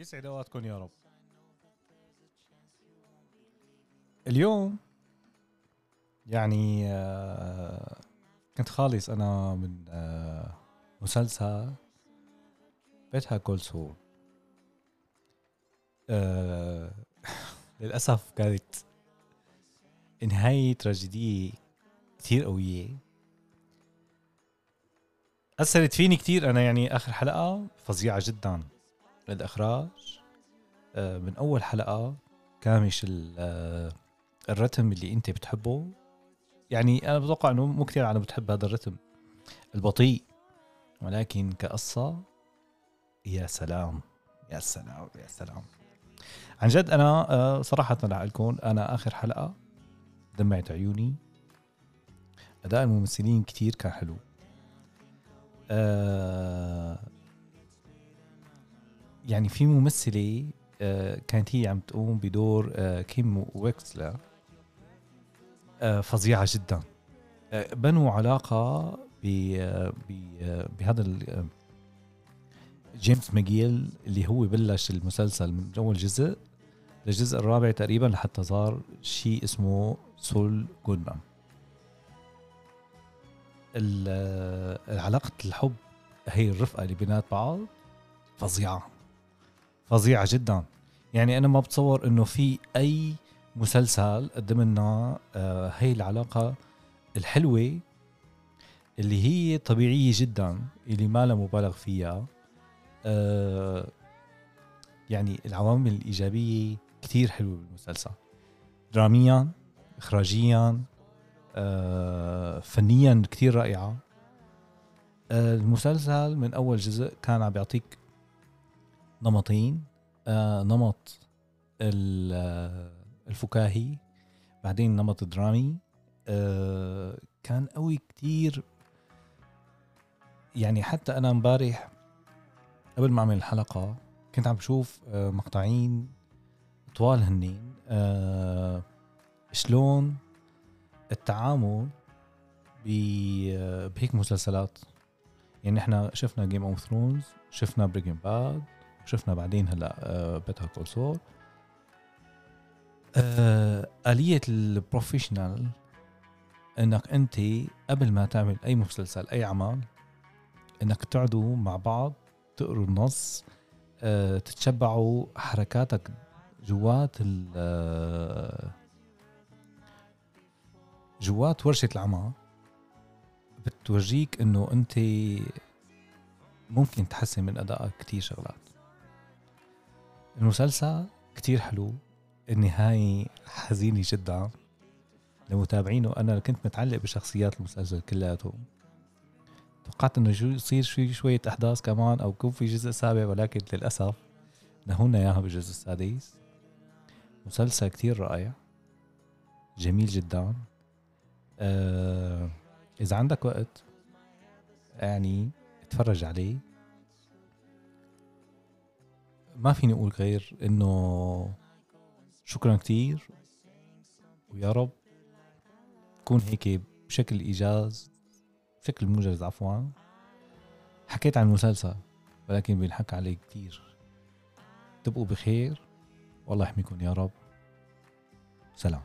يسعد أوقاتكم يا رب. اليوم يعني آه، كنت خالص أنا من آه، مسلسل بيتها كل سول. آه، للأسف كانت نهاية تراجيدية كتير قوية. أثرت فيني كتير أنا يعني آخر حلقة فظيعة جدا. الإخراج آه، من أول حلقة كامش ال- الرتم اللي أنت بتحبه. يعني أنا بتوقع إنه مو كثير عالم بتحب هذا الرتم البطيء. ولكن كقصة يا سلام يا سلام يا سلام. عن جد أنا آه، صراحة لكم أنا آخر حلقة دمعت عيوني. أداء الممثلين كتير كان حلو. آه يعني في ممثلة آه كانت هي عم تقوم بدور آه كيم ويكسلر آه فظيعة جدا. بنوا علاقة بهذا جيمس ماجيل اللي هو بلش المسلسل من أول جزء للجزء الرابع تقريبا لحتى صار شيء اسمه سول جودمان ال- علاقة الحب هي الرفقة اللي بينات بعض فظيعة. فظيعة جدا. يعني أنا ما بتصور إنه في أي مسلسل قدم لنا آه، هي العلاقة الحلوة اللي هي طبيعية جدا اللي ما لها مبالغ فيها. آه، يعني العوامل الإيجابية كتير حلوة بالمسلسل. دراميا إخراجيا آه، فنيا كتير رائعة. آه، المسلسل من أول جزء كان عم بيعطيك نمطين آه، نمط آه، الفكاهي بعدين نمط درامي آه، كان قوي كتير. يعني حتى أنا امبارح قبل ما أعمل الحلقة كنت عم بشوف آه، مقطعين طوال هنين آه، شلون التعامل ب- بهيك مسلسلات. يعني إحنا شفنا Game of Thrones شفنا Breaking Bad شفنا بعدين هلا Better Call Saul آلية ال professional إنك أنت قبل ما تعمل أي مسلسل أي عمل إنك تقعدوا مع بعض تقروا النص آه، تتشبعوا حركاتك جوات ال آه، جوات ورشة العمل بتورجيك إنه أنت ممكن تحسن من أدائك كتير شغلات. المسلسل كتير حلو النهاية حزينة جدا. لمتابعينه أنا كنت متعلق بشخصيات المسلسل كلياتهم. توقعت إنه يصير شوي شوية أحداث كمان أو يكون في جزء سابع ولكن للأسف نهونا إياها بالجزء السادس. مسلسل كتير رائع. جميل جدا. آه إذا عندك وقت يعني اتفرج عليه. ما فيني أقول غير إنه شكرا كتير ويا رب يكون هيك بشكل إيجاز بشكل موجز عفوا. حكيت عن المسلسل ولكن بينحكى عليه كتير. تبقوا بخير والله يحميكم يا رب. سلام.